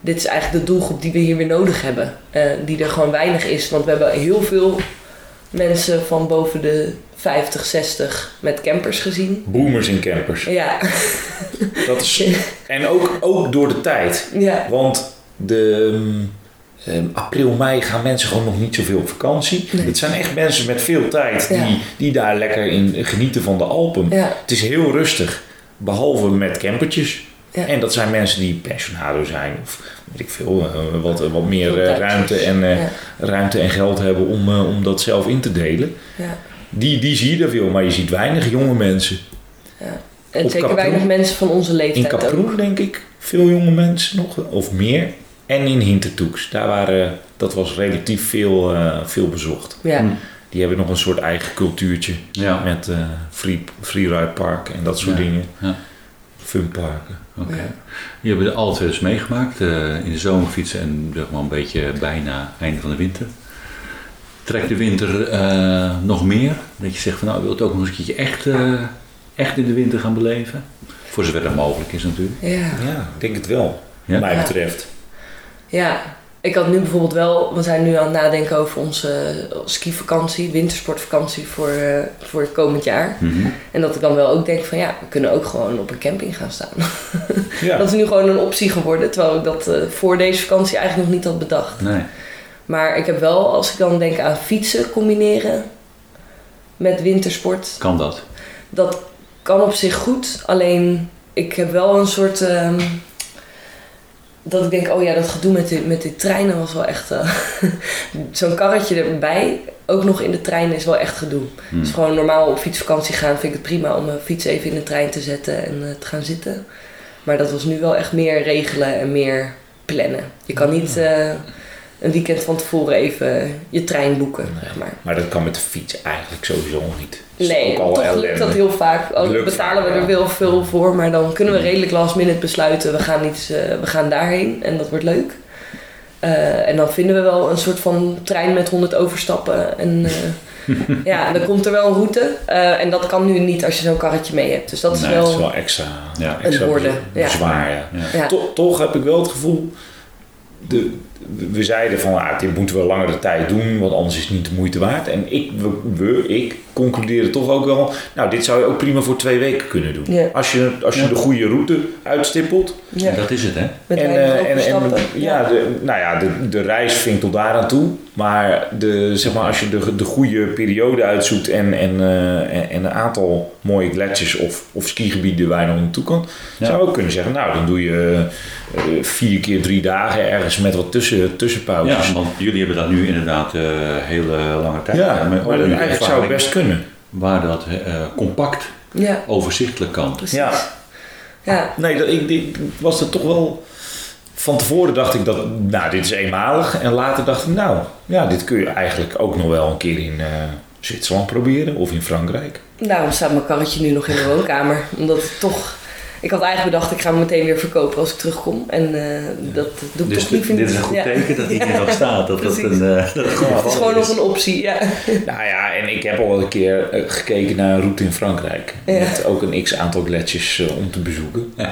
dit is eigenlijk de doelgroep die we hier weer nodig hebben. Eh, die er gewoon weinig is. Want we hebben heel veel mensen van boven de 50, 60 met campers gezien. Boomers en campers. Ja, Dat is, en ook, ook door de tijd. ja, Want de ehm, ehm, april, mei gaan mensen gewoon nog niet zoveel op vakantie. Nee. Het zijn echt mensen met veel tijd die, Ja. die daar lekker in genieten van de Alpen. ja, Het is heel rustig. Behalve met campertjes. Ja. En dat zijn mensen die pensionado zijn. Of weet ik veel. eh, wat, wat meer eh, tijdjes. ruimte en, eh, ja, ruimte en geld hebben om, eh, om dat zelf in te delen. ja. Die, die zie je er veel. Maar je ziet weinig jonge mensen. En Op zeker Kaproen? weinig mensen van onze In leeftijd ook. Kaproen denk ik veel jonge mensen nog. Of meer. En in Hintertoeks. Daar waren, dat was relatief veel, eh, veel bezocht. Ja, Hm. Die hebben nog een soort eigen cultuurtje. Ja, Met eh free, freeride parken en dat soort Ja. dingen. Ja. Funparken. Oké. Je hebt er alle twee dus meegemaakt. eh, in de zomer fietsen en zeg maar een beetje bijna einde van de winter. Trekt de winter eh, nog meer? Dat je zegt van nou, wil het ook nog eens een keertje echt, eh, echt in de winter gaan beleven. Voor zover dat mogelijk is natuurlijk. ja. Ja, ik denk het wel. Ja? Wat mij Ja. betreft. Ja, ik had nu bijvoorbeeld wel, we zijn nu aan het nadenken over onze skivakantie, wintersportvakantie voor, eh, voor het komend jaar. Mhm. En dat ik dan wel ook denk van ja, we kunnen ook gewoon op een camping gaan staan. Ja. Dat is nu gewoon een optie geworden, terwijl ik dat eh, voor deze vakantie eigenlijk nog niet had bedacht. Nee. Maar ik heb wel, als ik dan denk aan fietsen combineren met wintersport, Kan dat? dat ik denk, oh ja, dat gedoe met die, met die treinen was wel echt... eh, Zo'n karretje erbij, ook nog in de trein, is wel echt gedoe. Hmm. Dus gewoon normaal op fietsvakantie gaan vind ik het prima om mijn fiets even in de trein te zetten en eh, te gaan zitten. Maar dat was nu wel echt meer regelen en meer plannen. Je kan niet eh, een weekend van tevoren even je trein boeken, zeg maar. Maar dat kan met de fiets eigenlijk sowieso niet. Nee, ook toch lukt dat heel vaak. Al Lukt betalen we er ja. wel veel voor, maar dan kunnen we redelijk last minute besluiten. We gaan, iets, eh, we gaan daarheen en dat wordt leuk. Eh, en dan vinden we wel een soort van trein met 100 overstappen. En eh, ja, dan komt er wel een route. Eh, en dat kan nu niet als je zo'n karretje mee hebt. Dus dat is Nee, wel... het is wel extra, Ja. extra Een ja. zwaar. Ja. Ja. Ja. To- toch heb ik wel het gevoel. De, we zeiden van ah, dit moeten we langere tijd doen, want anders is het niet de moeite waard. En ik, we, we- ik concludeerde toch ook wel, nou, dit zou je ook prima voor twee weken kunnen doen. Ja. Als je, als je Ja. de goede route uitstippelt. Ja, Dat is het, hè? met en, eh, en, en ja, de, nou ja, de, de reis vind ik tot daar aan toe. Maar, de, zeg maar als je de, de goede periode uitzoekt en, en, eh, en, en een aantal mooie gletsjers of, of skigebieden waar je nog naartoe kan, Ja. zou je ook kunnen zeggen, nou dan doe je eh, vier keer drie dagen ergens met wat tussen, tussenpauzes. Ja, want jullie hebben dat nu inderdaad eh hele lange tijd. Ja, maar die eigenlijk zou het best kunnen. Waar dat eh, compact, Ja, overzichtelijk kan. precies. Ja. Ja, Nee, dat, ik, ik was er toch wel... Van tevoren dacht ik dat, nou, dit is eenmalig. En later dacht ik, nou, ja, dit kun je eigenlijk ook nog wel een keer in eh, Zwitserland proberen. Of in Frankrijk. daarom staat mijn karretje nu nog in de woonkamer. Omdat het toch... Ik had eigenlijk bedacht, ik ga hem meteen weer verkopen als ik terugkom. En eh, dat doe ik Dus toch liever dit niet. is een goed Ja. teken dat hij Ja. hier nog staat. Dat dat een, eh, dat het Het is gewoon is. nog een optie, ja. Nou ja, en ik heb al een keer eh, gekeken naar een route in Frankrijk. Ja. Met ook een x-aantal gletsjers eh, om te bezoeken.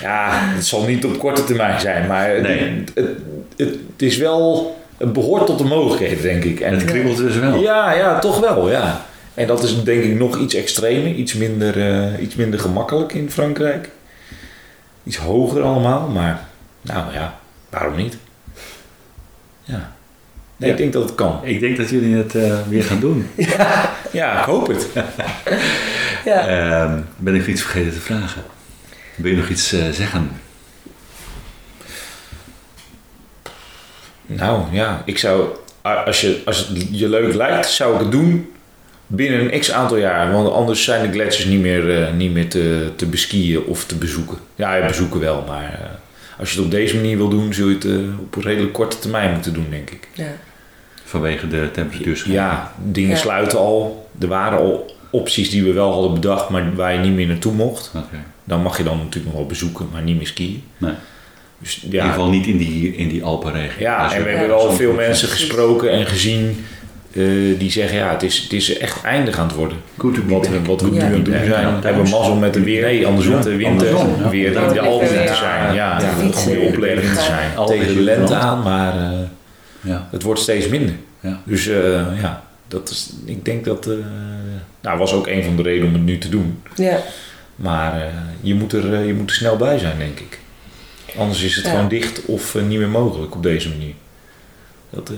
Ja, het zal niet op korte termijn zijn. Maar het- Nee. het, het, het is wel... Het behoort tot de mogelijkheden, denk ik. En Het kriebelt dus wel. Ja, ja, toch wel, ja. En dat is denk ik nog iets extremer, iets minder, eh, iets minder gemakkelijk in Frankrijk. Iets hoger allemaal, maar nou ja, waarom niet? Ja. Nee, Ja. ik denk dat het kan. Ik denk dat jullie het eh, weer gaan doen. Ja, ik hoop het. ja. Ehm, ben ik iets vergeten te vragen? Wil je nog iets eh, zeggen? Nou ja, ik zou, als, je, als het je leuk lijkt, zou ik het doen binnen een x aantal jaar. Want anders zijn de gletsjers niet meer, eh, niet meer te, te beskiën of te bezoeken. Ja, ja, bezoeken wel, maar eh, als je het op deze manier wil doen, zul je het eh, op een redelijk korte termijn moeten doen, denk ik. ja. Vanwege de temperatuur. Ja, dingen Ja. sluiten al. Er waren al opties die we wel hadden bedacht, maar waar je niet meer naartoe mocht. Oké. Dan mag je dan natuurlijk nog wel bezoeken, maar niet meer skiën. Nee. Dus In ieder ja, geval niet in die, in die Alpenregio. Ja, en we hebben al veel mensen gesproken en gezien eh, die zeggen ja, het is, het is echt eindig aan het worden. Be Wat we, wat we Ja. nu aan het doen zijn. Ja. We hebben mazzel met de weer. Nee, andersom. De winter Andersom, ja. weer in de Alpen te Ja. zijn. Ja, Ja. een goede opleving te zijn. Tegen de lente aan, maar eh, Ja. het wordt steeds minder. Ja. Dus eh, ja, dat is, ik denk dat... eh nou, was ook een van de redenen om het nu te doen. ja. Maar eh, je, moet er, eh, je moet er snel bij zijn, denk ik. Anders is het Ja. gewoon dicht of eh, niet meer mogelijk op deze manier. Dat, eh,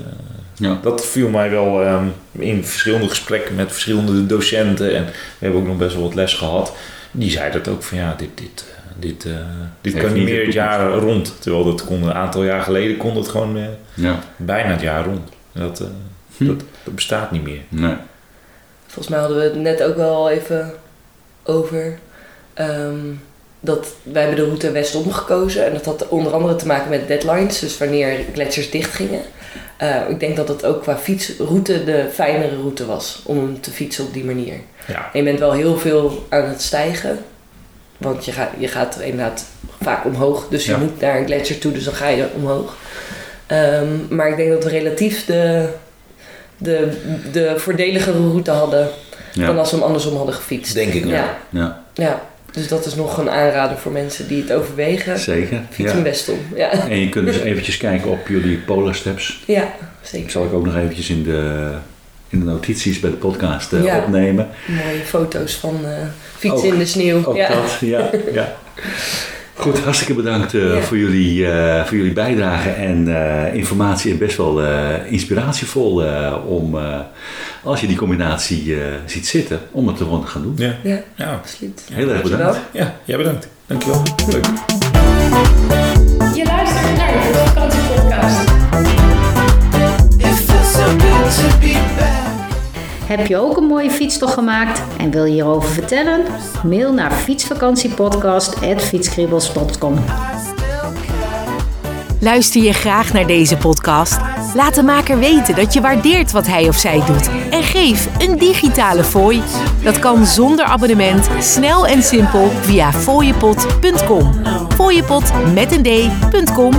Ja. dat viel mij wel ehm, in verschillende gesprekken met verschillende docenten. En we hebben ook nog best wel wat les gehad. Die zeiden dat ook van ja, dit, dit, eh, dit, eh, dit Heeft kan niet meer het jaar rond. Terwijl dat kon een aantal jaar geleden kon het gewoon ja. bijna het jaar rond. En Dat, eh, Hm. dat, dat bestaat niet meer. Nee. Volgens mij hadden we het net ook wel even over. ehm, dat wij hebben de route westom gekozen. En dat had onder andere te maken met deadlines. Dus wanneer gletsjers dicht gingen. Eh, ik denk dat het ook qua fietsroute de fijnere route was. Om te fietsen op die manier. Ja, En je bent wel heel veel aan het stijgen. Want je gaat, je gaat inderdaad vaak omhoog. Dus je Ja. moet naar een gletsjer toe, dus dan ga je omhoog. Ehm, maar ik denk dat we relatief de, de, de voordeligere route hadden dan als we hem andersom hadden gefietst. denk ik wel. Ja, ja, ja. Dus dat is nog een aanrader voor mensen die het overwegen. zeker. Fiets Ja. in Westom. Ja. En je kunt dus eventjes kijken op jullie Polar Steps. ja, zeker. Zal ik ook nog eventjes in de, in de notities bij de podcast eh, Ja. opnemen. Mooie foto's van eh, fietsen Ook- in de sneeuw. Ook ja. dat, ja, ja. Goed, hartstikke bedankt eh, Ja. voor, jullie, eh, voor jullie bijdrage en eh, informatie. En best wel eh, inspiratievol eh, om, eh, als je die combinatie eh, ziet zitten, om het gewoon te gaan doen. Ja, Ja, ja. absoluut. Heel erg Dankjewel. bedankt. ja jij bedankt. Dankjewel. Leuk. naar de Fietsvakantiepodcast. It feels so good to be back. Heb je ook een mooie fietstocht gemaakt en wil je hierover vertellen? Mail naar fietsvakantiepodcast.fietskribbels.com Luister je graag naar deze podcast? Laat de maker weten dat je waardeert wat hij of zij doet. En geef een digitale fooi. Dat kan zonder abonnement, snel en simpel via fooiepot.com. Fooiepot met een d.com